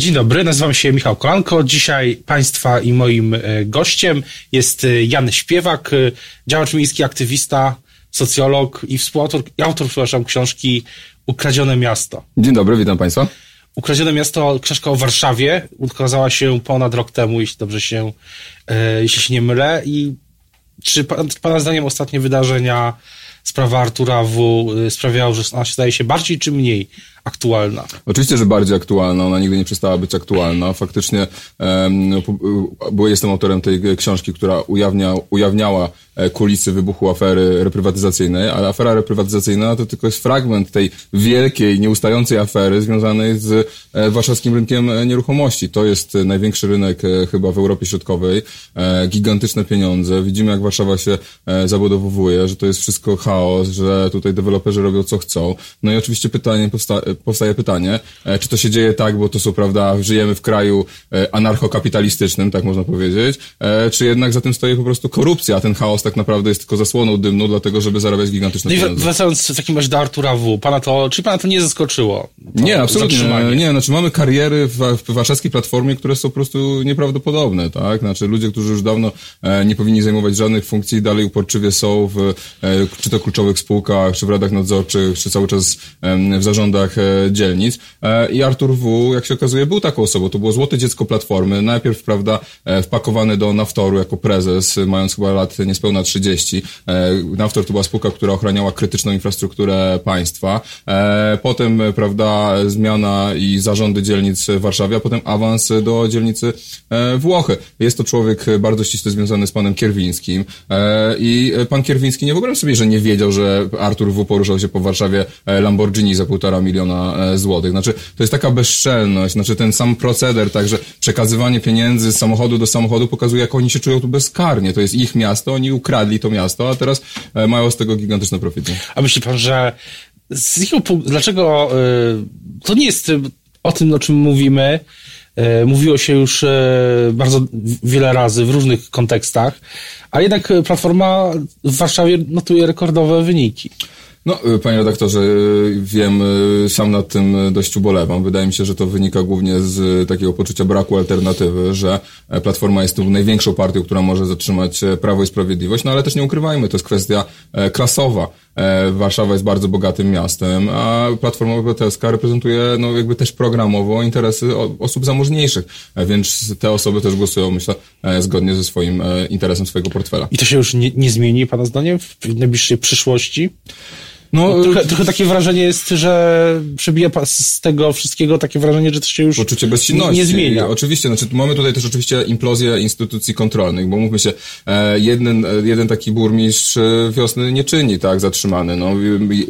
Dzień dobry, nazywam się Michał Kolanko. Dzisiaj Państwa i moim e, gościem jest e, Jan Śpiewak, e, działacz miejski, aktywista, socjolog i współautor, autor, przepraszam, książki Ukradzione Miasto. Dzień dobry, witam Państwa. Ukradzione Miasto, książka o Warszawie, ukazała się ponad rok temu, jeśli dobrze się, jeśli się nie mylę. I czy Pana zdaniem ostatnie wydarzenia, sprawa Artura W. sprawiały, że ona się staje się bardziej czy mniej aktualna. Oczywiście, że bardziej aktualna. Ona nigdy nie przestała być aktualna. Faktycznie um, jestem autorem tej książki, która ujawnia, ujawniała e, kulisy wybuchu afery reprywatyzacyjnej, ale afera reprywatyzacyjna to tylko jest fragment tej wielkiej, nieustającej afery związanej z e, warszawskim rynkiem e, nieruchomości. To jest największy rynek chyba w Europie Środkowej. Gigantyczne pieniądze. Widzimy, jak Warszawa się zabudowuje, że to jest wszystko chaos, że tutaj deweloperzy robią co chcą. No i oczywiście pytanie powsta powstaje pytanie, e, czy to się dzieje tak, bo to są, prawda, żyjemy w kraju e, anarchokapitalistycznym, tak można powiedzieć, e, czy jednak za tym stoi po prostu korupcja, a ten chaos tak naprawdę jest tylko zasłoną dymną, dlatego, żeby zarabiać gigantyczne no pieniądze. Wracając w takim razie do Artura W., pana to, czy pana to nie zaskoczyło? Nie, absolutnie. Nie, znaczy mamy kariery w, w warszawskiej platformie, które są po prostu nieprawdopodobne, tak? Znaczy ludzie, którzy już dawno nie powinni zajmować żadnych funkcji, dalej uporczywie są w, czy to kluczowych spółkach, czy w radach nadzorczych, czy cały czas w zarządach dzielnic. E, I Artur W., jak się okazuje, był taką osobą. To było złote dziecko Platformy. Najpierw, prawda, e, wpakowany do Naftoru jako prezes, mając chyba lat niespełna 30. Naftor to była spółka, która ochraniała krytyczną infrastrukturę państwa. Potem, prawda, zmiana i zarządy dzielnic w Warszawie, a potem awans do dzielnicy Włochy. Jest to człowiek bardzo ściśle związany z panem Kierwińskim. I pan Kierwiński nie wyobrażam sobie, że nie wiedział, że Artur W. poruszał się po Warszawie Lamborghini za półtora miliona miliona e, złotych. Znaczy, to jest taka bezczelność, znaczy ten sam proceder, także przekazywanie pieniędzy z samochodu do samochodu pokazuje, jak oni się czują tu bezkarnie. To jest ich miasto, oni ukradli to miasto, a teraz e, mają z tego gigantyczne profity. A myśli pan, że z punktu, dlaczego y, to nie jest o tym, o czym mówimy, mówiło się już bardzo wiele razy w różnych kontekstach, a jednak Platforma w Warszawie notuje rekordowe wyniki. No, y, panie redaktorze, y, wiem, y, sam nad tym dość ubolewam. Wydaje mi się, że to wynika głównie z takiego poczucia braku alternatywy, że e, Platforma jest tu największą partią, która może zatrzymać e, Prawo i Sprawiedliwość, no ale też nie ukrywajmy, to jest kwestia e, klasowa. Warszawa jest bardzo bogatym miastem, a Platforma Obywatelska reprezentuje, no jakby też programowo interesy osób zamożniejszych, więc te osoby też głosują, myślę, zgodnie ze swoim interesem swojego portfela. I to się już nie, nie zmieni, Pana zdaniem, w najbliższej przyszłości? No, no, trochę, trochę takie wrażenie jest, że przebija z tego wszystkiego takie wrażenie, że to się już Poczucie bezsilności. nie zmienia. Oczywiście, znaczy mamy tutaj też oczywiście implozję instytucji kontrolnych, bo mówmy się, e, jeden, jeden taki burmistrz e, wiosny nie czyni, tak, zatrzymany. No,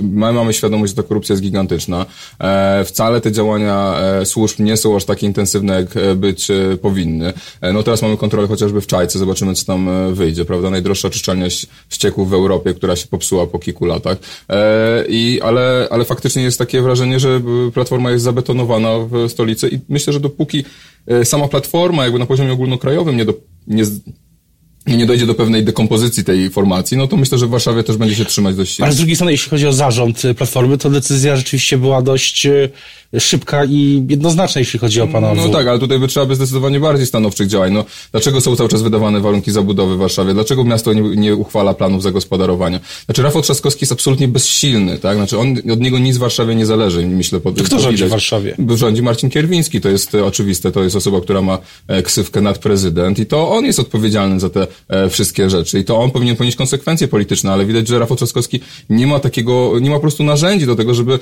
my mamy świadomość, że ta korupcja jest gigantyczna. E, wcale te działania służb nie są aż tak intensywne, jak być powinny. No teraz mamy kontrolę chociażby w Czajce, zobaczymy, co tam wyjdzie, prawda? Najdroższa oczyszczalnia ścieków w Europie, która się popsuła po kilku latach. I, ale, ale faktycznie jest takie wrażenie, że platforma jest zabetonowana w stolicy i myślę, że dopóki e, sama platforma jakby na poziomie ogólnokrajowym nie, do, nie, nie dojdzie do pewnej dekompozycji tej formacji, no to myślę, że w Warszawie też będzie się trzymać dość. Ale z drugiej strony, jeśli chodzi o zarząd Platformy, to decyzja rzeczywiście była dość e, szybka i jednoznaczna, jeśli chodzi o pana No tak, ale tutaj by trzeba by zdecydowanie bardziej stanowczych działań. No, dlaczego są cały czas wydawane warunki zabudowy w Warszawie? Dlaczego miasto nie, nie uchwala planów zagospodarowania? Znaczy Rafał Trzaskowski jest absolutnie bezsilny, tak? Znaczy on, od niego nic w Warszawie nie zależy, myślę. Po, Kto rządzi w Warszawie? Rządzi Marcin Kierwiński, to jest e, oczywiste, to jest osoba, która ma e, ksywkę nad prezydent i to on jest odpowiedzialny za te e, wszystkie rzeczy i to on powinien ponieść konsekwencje polityczne, ale widać, że Rafał Trzaskowski nie ma takiego, nie ma po prostu narzędzi do tego, żeby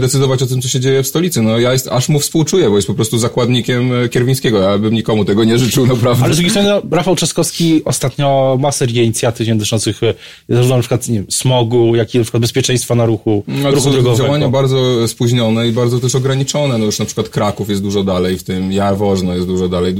decydować o tym, co się dzieje w stolicy No ja jest, aż mu współczuję, bo jest po prostu zakładnikiem e, Kierwińskiego. Ja bym nikomu tego nie życzył, naprawdę. Ale z drugiej strony no, Rafał Trzaskowski ostatnio ma serię inicjatyw dotyczących e, zarówno na przykład nie wiem, smogu, jak i na przykład bezpieczeństwa na ruchu, no, ruchu drogowego. Działania bardzo spóźnione i bardzo też ograniczone. No już na przykład Kraków jest dużo dalej w tym, Jaworzno jest dużo dalej.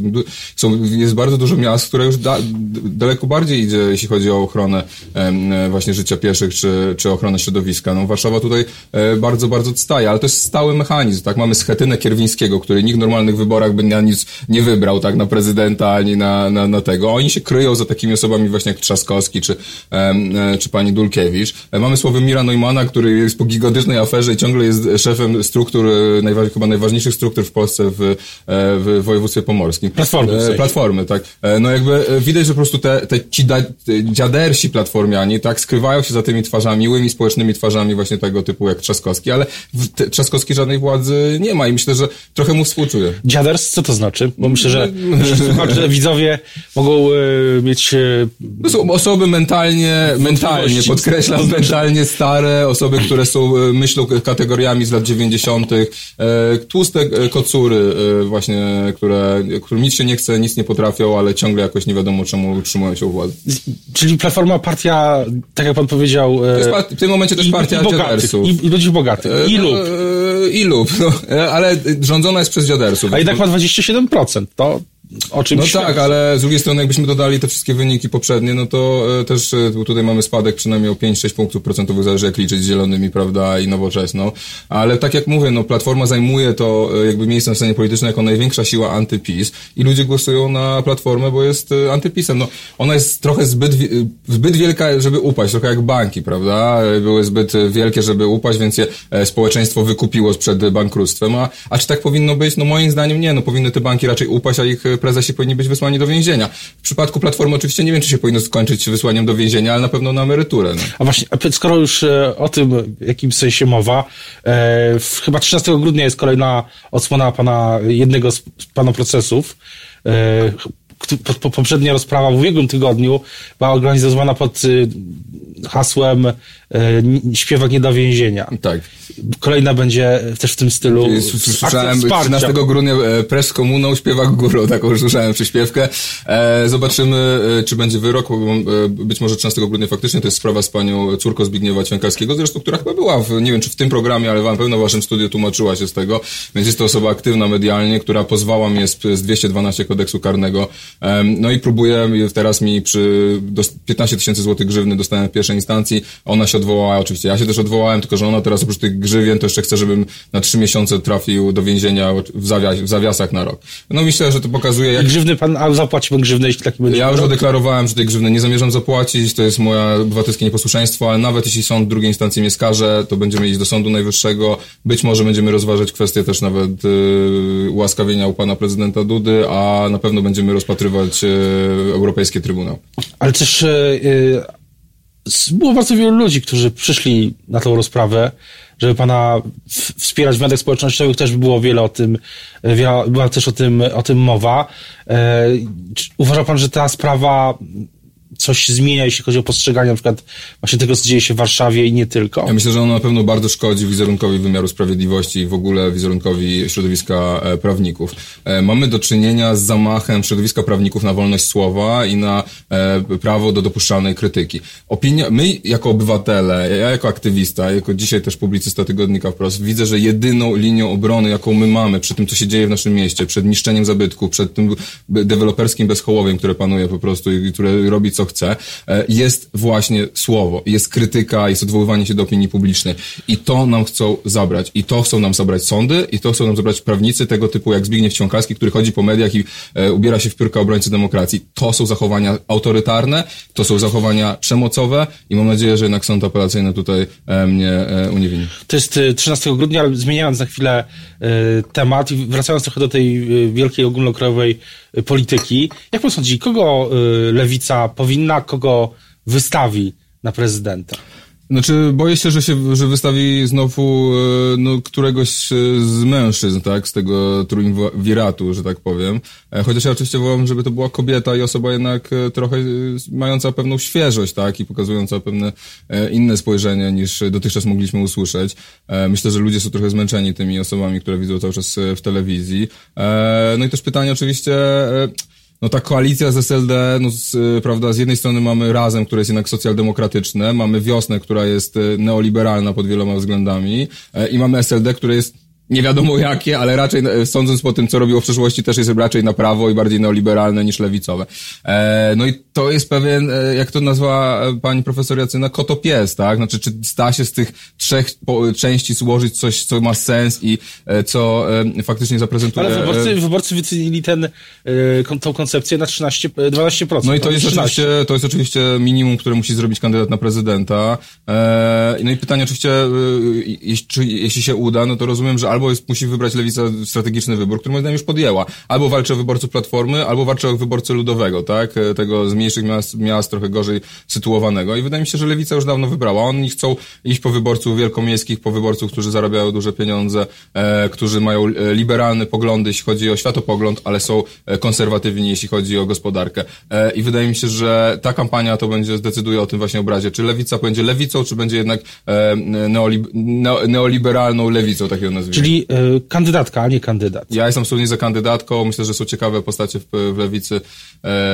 Są, jest bardzo dużo miast, które już da, daleko bardziej idzie, jeśli chodzi o ochronę e, właśnie życia pieszych czy, czy ochronę środowiska. No Warszawa tutaj e, bardzo, bardzo odstaje, ale to jest stały mechanizm tak? Mamy Schetynę Kierwińskiego, który nikt w normalnych wyborach by na nic nie wybrał, tak? Na prezydenta, ani na, na, na tego. Oni się kryją za takimi osobami właśnie jak Trzaskowski, czy, e, czy pani Dulkiewicz. E, mamy Sławomira Neumana, który jest po gigantycznej aferze i ciągle jest szefem struktur, najwa chyba najważniejszych struktur w Polsce w, w województwie pomorskim. Platformy. Platformy, tak. No jakby widać, że po prostu te, te ci da, dziadersi platformiani, tak, skrywają się za tymi twarzami, miłymi społecznymi twarzami właśnie tego typu jak Trzaskowski, ale Trzaskowski żadnej władzy nie ma i myślę, że trochę mu współczuję. Dziaders, co to znaczy? Bo myślę, że, że widzowie mogą y, mieć... Y, to są osoby mentalnie, mentalnie, podkreślam, mentalnie stare, osoby, które są, y, myślą kategoriami z lat 90., e, tłuste kocury właśnie, które, którym nic się nie chce, nic nie potrafią, ale ciągle jakoś nie wiadomo czemu utrzymują się u władzy. Czyli Platforma Partia, tak jak pan powiedział... To jest part- w tym momencie też partia i, i bogatych, i, i ludzi bogatych. I lub. E, I lub, no, ale rządzona jest przez dziadersów. A jednak ma 27%. To o czym No tak, ale z drugiej strony jakbyśmy dodali te wszystkie wyniki poprzednie, no to e, też e, tutaj mamy spadek przynajmniej o 5-6 punktów procentowych, zależy jak liczyć z zielonymi, prawda, i nowoczesną. Ale tak jak mówię, no Platforma zajmuje to e, jakby miejsce na scenie politycznej jako największa siła antypis i ludzie głosują na Platformę, bo jest antypisem. No, ona jest trochę zbyt, zbyt wielka, żeby upaść, trochę jak banki, prawda? Były zbyt wielkie, żeby upaść, więc je społeczeństwo wykupiło przed bankructwem. A, a czy tak powinno być? No moim zdaniem nie, no powinny te banki raczej upaść, a ich prezesi powinni być wysłani do więzienia. W przypadku Platformy oczywiście nie wiem, czy się powinno skończyć wysłaniem do więzienia, ale na pewno na emeryturę. No. A właśnie, skoro już e, o tym w jakimś sensie mowa, e, chyba 13 grudnia jest kolejna odsłona pana, jednego z pana procesów, e, poprzednia rozprawa w ubiegłym tygodniu była organizowana pod y, hasłem śpiewak nie do więzienia. Tak. Kolejna będzie też w tym stylu. Słyszałem 13 grudnia e, pres komuną, śpiewak górą, taką już słyszałem przyśpiewkę. E, zobaczymy, czy będzie wyrok. Być może 13 grudnia faktycznie to jest sprawa z panią córką Zbigniewa Ćwiąkalskiego, zresztą, która chyba była, w, nie wiem czy w tym programie, ale wam pewno w waszym studiu tłumaczyła się z tego, więc jest to osoba aktywna medialnie, która pozwała mnie z, z 212 kodeksu karnego. No i próbuję, teraz mi przy 15 tysięcy złotych grzywny dostałem w pierwszej instancji, ona się odwołała, oczywiście ja się też odwołałem, tylko że ona teraz oprócz tych grzywien to jeszcze chce, żebym na trzy miesiące trafił do więzienia w, zawias, w zawiasach na rok. No myślę, że to pokazuje jak... Grzywny pan, a zapłaciłby grzywny, jeśli taki będzie? Ja już zadeklarowałem, że tej grzywny nie zamierzam zapłacić, to jest moje obywatelskie nieposłuszeństwo, ale nawet jeśli sąd drugiej instancji mnie skaże, to będziemy iść do Sądu Najwyższego, być może będziemy rozważać kwestię też nawet yy, ułaskawienia u pana prezydenta Dudy, a na pewno będziemy rozpatrywać yy, Europejskie Trybunał. Ale też yy, było bardzo wielu ludzi, którzy przyszli na tą rozprawę, żeby pana wspierać w mediach społecznościowych, też było wiele o tym, była też o tym, o tym mowa. E, uważa pan, że ta sprawa coś zmienia, jeśli chodzi o postrzeganie na przykład właśnie tego, co dzieje się w Warszawie i nie tylko? Ja myślę, że ono na pewno bardzo szkodzi wizerunkowi wymiaru sprawiedliwości i w ogóle wizerunkowi środowiska e, prawników. E, mamy do czynienia z zamachem środowiska prawników na wolność słowa i na e, prawo do dopuszczalnej krytyki. Opinia, my jako obywatele, ja jako aktywista, jako dzisiaj też publicysta tygodnika wprost, widzę, że jedyną linią obrony, jaką my mamy przy tym, co się dzieje w naszym mieście, przed niszczeniem zabytków, przed tym deweloperskim bezchołowiem, które panuje po prostu i które robi co chce, e, jest właśnie słowo, jest krytyka, jest odwoływanie się do opinii publicznej. I to nam chcą zabrać. I to chcą nam zabrać sądy, i to chcą nam zabrać prawnicy tego typu jak Zbigniew Ciąkalski, który chodzi po mediach i e, ubiera się w piórka obrońcy demokracji. To są zachowania autorytarne, to są zachowania przemocowe i mam nadzieję, że jednak sąd apelacyjny tutaj e, mnie e, uniewinni. To jest 13 e, grudnia, ale zmieniając na chwilę e, temat i wracając trochę do tej wielkiej ogólnokrajowej polityki, jak pan sądzi, kogo lewica powinna powinna, kogo wystawi na prezydenta. Znaczy, boję się, że się, że wystawi znowu e, no, któregoś z mężczyzn, tak, z tego trójwiratu, że tak powiem. E, chociaż ja oczywiście wołam, żeby to była kobieta i osoba jednak e, trochę mająca pewną świeżość, tak, i pokazująca pewne inne spojrzenie niż dotychczas mogliśmy usłyszeć. Myślę, że ludzie są trochę zmęczeni tymi osobami, które widzą cały czas w telewizji. No i też pytanie oczywiście, no ta koalicja z SLD, no z, prawda, z jednej strony mamy Razem, które jest jednak socjaldemokratyczne, mamy Wiosnę, która jest e, neoliberalna pod wieloma względami e, i mamy SLD, które jest nie wiadomo jakie, ale raczej e, sądząc po tym, co robiło w przeszłości, też jest raczej na prawo i bardziej neoliberalne niż lewicowe. E, no i to jest pewien, e, jak to nazwa e, pani profesor Jacyna, kotopies, tak? Znaczy, czy sta się z tych trzech części złożyć coś, co ma sens i co faktycznie zaprezentuje... Ale wyborcy, wyborcy wycenili ten, tą koncepcję na 13, 12%. No i to jest, oczywiście, to jest oczywiście minimum, które musi zrobić kandydat na prezydenta. No i pytanie oczywiście, jeśli się uda, no to rozumiem, że albo jest, musi wybrać lewica strategiczny wybór, który moim zdaniem już podjęła. Albo walczy o wyborców Platformy, albo walczy o wyborcę ludowego, tak? E, tego z mniejszych miast, miast trochę gorzej sytuowanego. I wydaje mi się, że lewica już dawno wybrała. Oni chcą iść po wyborców wielkomiejskich, po wyborców, którzy zarabiają duże pieniądze, e, którzy mają e, liberalne poglądy, jeśli chodzi o światopogląd, ale są e, konserwatywni, jeśli chodzi o gospodarkę. E, I wydaje mi się, że ta kampania to będzie zdecyduje o tym właśnie obrazie. Czy lewica będzie lewicą, czy będzie jednak e, neolib neoliberalną lewicą, takiego nazwijmy. Czyli e, kandydatka, a nie kandydat. Ja jestem absolutnie za kandydatką. Myślę, że są ciekawe postacie w, w lewicy,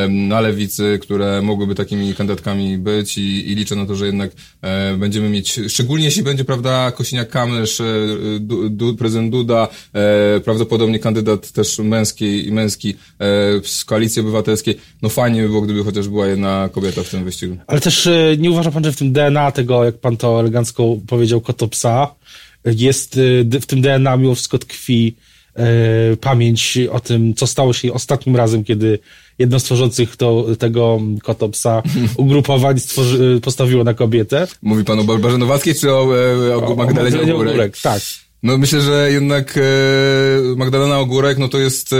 na lewicy, które mogłyby takimi kandydatkami być i, i liczę na to, że jednak e, będziemy mieć, szczególnie jeśli będzie, prawda, Kosiniak-Kamysz, e, du, du, prezydent Duda, prawdopodobnie kandydat też męski, męski z Koalicji Obywatelskiej. No fajnie by było, gdyby chociaż była jedna kobieta w tym wyścigu. Ale też nie uważa pan, że w tym DNA tego, jak pan to elegancko powiedział, kotopsa, jest e, w tym DNA mimo wszystko tkwi e, pamięć o tym, co stało się ostatnim razem, kiedy jedno z tworzących to, tego kotopsa ugrupowań stworzy, postawiło na kobietę. Mówi pan o Barbarze Nowackiej czy o, o, o Magdalenie Ogórek? Ogórek? Tak. No myślę, że jednak e, Magdalena Ogórek, no to jest...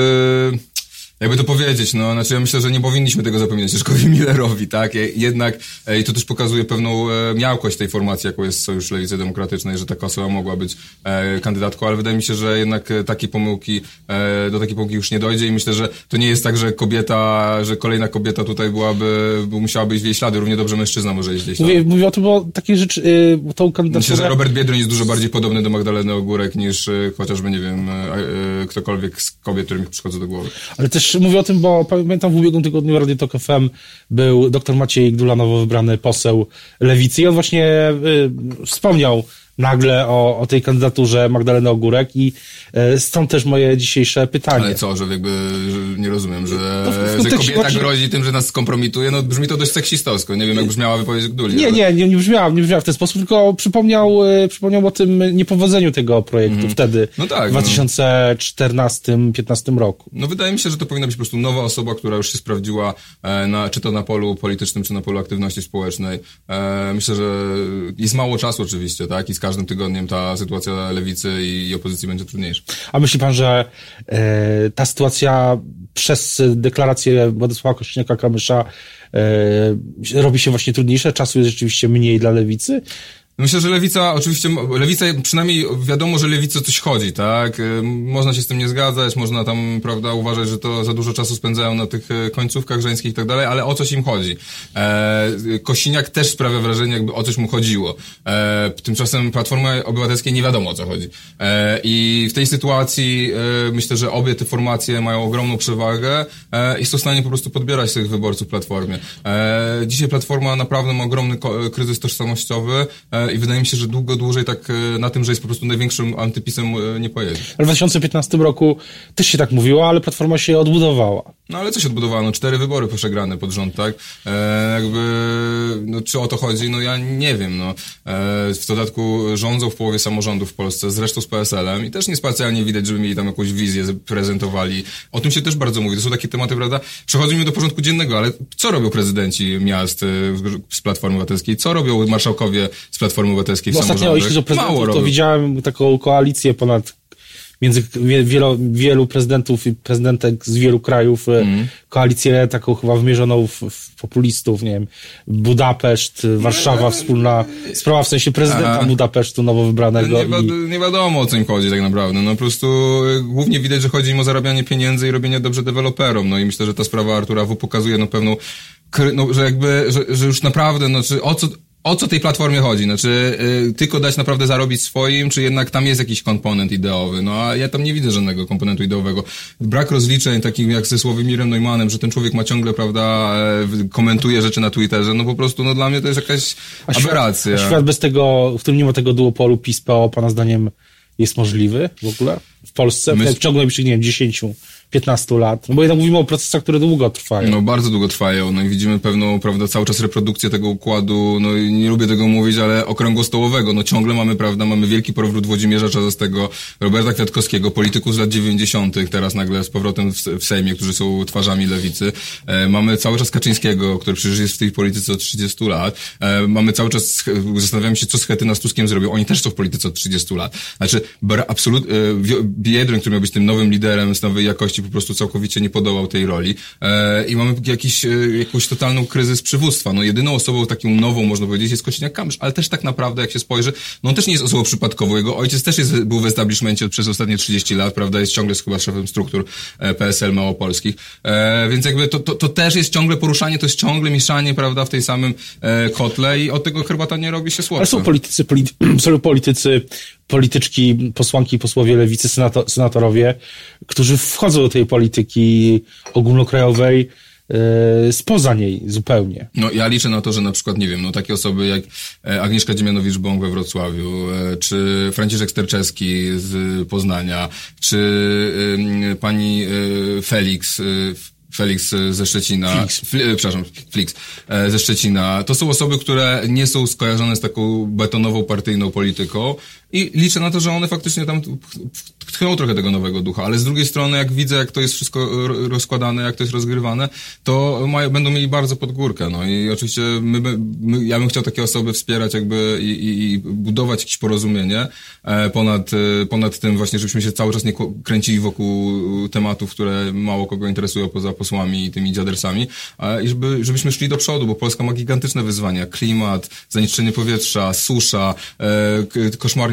Jakby to powiedzieć, no, znaczy ja myślę, że nie powinniśmy tego zapominać Leszkowi Millerowi, tak? Jednak, e, i to też pokazuje pewną e, miałkość tej formacji, jaką jest Sojusz Lewicy Demokratycznej, że taka osoba mogła być e, kandydatką, ale wydaje mi się, że jednak e, takie pomyłki, do takiej pomyłki już nie dojdzie i myślę, że to nie jest tak, że kobieta, że kolejna kobieta tutaj byłaby, by musiałaby iść w jej ślady, równie dobrze mężczyzna może iść w jej ślady. Mówię, mówię o tym, bo takie rzeczy, y, tą kandydaturę... Myślę, że Robert Biedroń jest dużo bardziej podobny do Magdaleny Ogórek niż chociażby, nie wiem, ktokolwiek z kobiet, którym przychodzą do głowy. Ale też mówię o tym, bo pamiętam w ubiegłym tygodniu w Radio Tok FM był dr Maciej Gdula, nowo wybrany poseł Lewicy. I on właśnie y, wspomniał nagle o, o tej kandydaturze Magdaleny Ogórek i e, stąd też moje dzisiejsze pytanie. Ale co, że jakby że nie rozumiem, że, no, że kobieta właśnie... grozi tym, że nas skompromituje, no brzmi to dość seksistowsko. Nie wiem, jak brzmiała wypowiedź Gduli. Nie, ale... nie, nie, nie brzmiała, nie brzmiała w ten sposób, tylko przypomniał, e, przypomniał o tym niepowodzeniu tego projektu mm. wtedy, no tak, w 2014-2015 no. roku. No wydaje mi się, że to powinna być po prostu nowa osoba, która już się sprawdziła, e, na, czy to na polu politycznym, czy na polu aktywności społecznej. Myślę, że jest mało czasu oczywiście, tak, i z każdym tygodniem ta sytuacja lewicy i, opozycji będzie trudniejsza. A myśli pan, że e, ta sytuacja przez deklarację Władysława Kośniaka-Kamysza e, robi się właśnie trudniejsza? Czasu jest rzeczywiście mniej dla lewicy? Myślę, że lewica, oczywiście, lewica, przynajmniej wiadomo, że lewica coś chodzi, tak? Y, można się z tym nie zgadzać, można tam, prawda, uważać, że to za dużo czasu spędzają na tych y, końcówkach żeńskich i tak dalej, ale o coś im chodzi. E, Kosiniak też sprawia wrażenie, jakby o coś mu chodziło. E, tymczasem Platformy Obywatelskiej nie wiadomo o co chodzi. E, I w tej sytuacji e, myślę, że obie te formacje mają ogromną przewagę e, i są w stanie po prostu podbierać tych wyborców Platformie. E, dzisiaj Platforma naprawdę ma ogromny kryzys tożsamościowy e, i wydaje mi się, że długo, dłużej tak e, na tym, że jest po prostu największym antypisem e, nie pojedzie. W 2015 roku też się tak mówiło, ale Platforma się odbudowała. No ale co się odbudowano? No, cztery wybory przegrane pod rząd, tak? E, jakby, no czy o to chodzi? No ja nie wiem, no. E, w dodatku rządzą w połowie samorządów w Polsce, zresztą z PSL-em i też niespecjalnie widać, żeby mieli tam jakąś wizję, prezentowali. O tym się też bardzo mówi. To są takie tematy, prawda? Przechodzą mi do porządku dziennego, ale co robią prezydenci miast z Platformy Obywatelskiej? Co robią marszałkowie z Platformy Obywatelskiej w no Ostatnio, jeśli chodzi o prezydentów, to widziałem taką koalicję ponad między wielu, wielu prezydentów i prezydentek z wielu krajów, mm. koalicję taką chyba wymierzoną w, w, populistów, nie wiem, Budapeszt, Warszawa, wspólna sprawa, w sensie prezydenta Aha. Budapesztu nowo wybranego. Nie, i... nie wiadomo o co im chodzi tak naprawdę, no po prostu y, głównie widać, że chodzi im o zarabianie pieniędzy i robienie dobrze deweloperom, no i myślę, że ta sprawa Artura W pokazuje no pewną no, że jakby, że, że już naprawdę, no, czy o co, o co tej platformie chodzi? Znaczy, yy, tylko dać naprawdę zarobić swoim, czy jednak tam jest jakiś komponent ideowy? No a ja tam nie widzę żadnego komponentu ideowego. Brak rozliczeń, takich jak ze Sławomirem Neumannem, że ten człowiek ma ciągle, prawda, e, komentuje rzeczy na Twitterze, no po prostu, no dla mnie to jest jakaś a aberracja. Świat, a świat bez tego, w którym nie ma tego duopolu PiS-PO, pana zdaniem jest możliwy w ogóle w Polsce My... w ciągu najbliższych, nie wiem, 10 15 lat. No bo jednak mówimy o procesach, które długo trwają. No bardzo długo trwają. No i widzimy pewną, prawda, cały czas reprodukcję tego układu, no i nie lubię tego mówić, ale okrągłostołowego. No ciągle mamy, prawda, mamy wielki powrót Włodzimierza Czazastego, Roberta Kwiatkowskiego, polityków z lat 90., teraz nagle z powrotem w, w Sejmie, którzy są twarzami lewicy. E, mamy cały czas Kaczyńskiego, który przecież jest w tej polityce od 30 lat. E, mamy cały czas, zastanawiamy się, co Schetyna z Tuskiem zrobią. Oni też są w polityce od 30 lat. Znaczy, absolutnie, Biedroń, który miał być tym nowym liderem z nowej jakości, po prostu całkowicie nie podołał tej roli. E, I mamy jakiś, e, jakąś totalną kryzys przywództwa. No jedyną osobą taką nową, można powiedzieć, jest Kościniak-Kamysz, ale też tak naprawdę, jak się spojrzy, no on też nie jest osobą przypadkową. Jego ojciec też jest, był w establishmencie przez ostatnie 30 lat, prawda, jest ciągle chyba szefem struktur e, PSL małopolskich. E, więc jakby to, to, to też jest ciągle poruszanie, to jest ciągle mieszanie, prawda, w tej samym e, kotle i od tego herbata nie robi się słodsza. Ale są politycy, polity, są politycy polityczki, posłanki, posłowie lewicy, senator, senatorowie, którzy wchodzą do tej polityki ogólnokrajowej e, spoza niej zupełnie. No ja liczę na to, że na przykład, nie wiem, no takie osoby jak e, Agnieszka Dziemianowicz-Bąk we Wrocławiu, e, czy Franciszek Sterczewski z Poznania, czy pani Felix Felix ze Szczecina, Flix. Fl, przepraszam, Flix ze Szczecina. To są osoby, które nie są skojarzone z taką betonową partyjną polityką i liczę na to, że one faktycznie tam tchną trochę tego nowego ducha, ale z drugiej strony, jak widzę, jak to jest wszystko rozkładane, jak to jest rozgrywane, to mają, będą mieli bardzo pod górkę. No i oczywiście my, my, ja bym chciał takie osoby wspierać jakby i, i, i budować jakieś porozumienie e, ponad, e, ponad tym właśnie, żebyśmy się cały czas nie kręcili wokół tematów, które mało kogo interesują poza posłami i tymi dziadersami i żeby, żebyśmy szli do przodu, bo Polska ma gigantyczne wyzwania. Klimat, zanieczyszczenie powietrza, susza, e,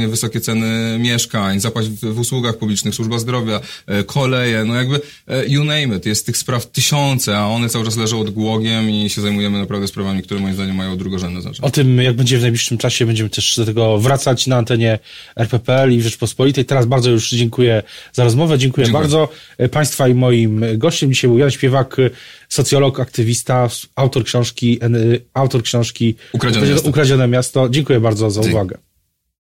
wysokie ceny mieszkań, zapaść w, w usługach publicznych, służba zdrowia, e, koleje, no jakby e, you name it. Jest tych spraw tysiące, a one cały czas leżą odgłogiem i się zajmujemy naprawdę sprawami, które moim zdaniem mają drugorzędne znaczenie. O tym, jak będzie w najbliższym czasie, będziemy też do tego wracać na antenie RPPL i Rzeczpospolitej. Teraz bardzo już dziękuję za rozmowę. Dziękuję, dziękuję. bardzo e, Państwa i moim gościem. Dzisiaj był Jan Śpiewak, socjolog, aktywista, autor książki, autor książki Ukradzione, Miasto. Ukradzione Miasto. Dziękuję bardzo za uwagę.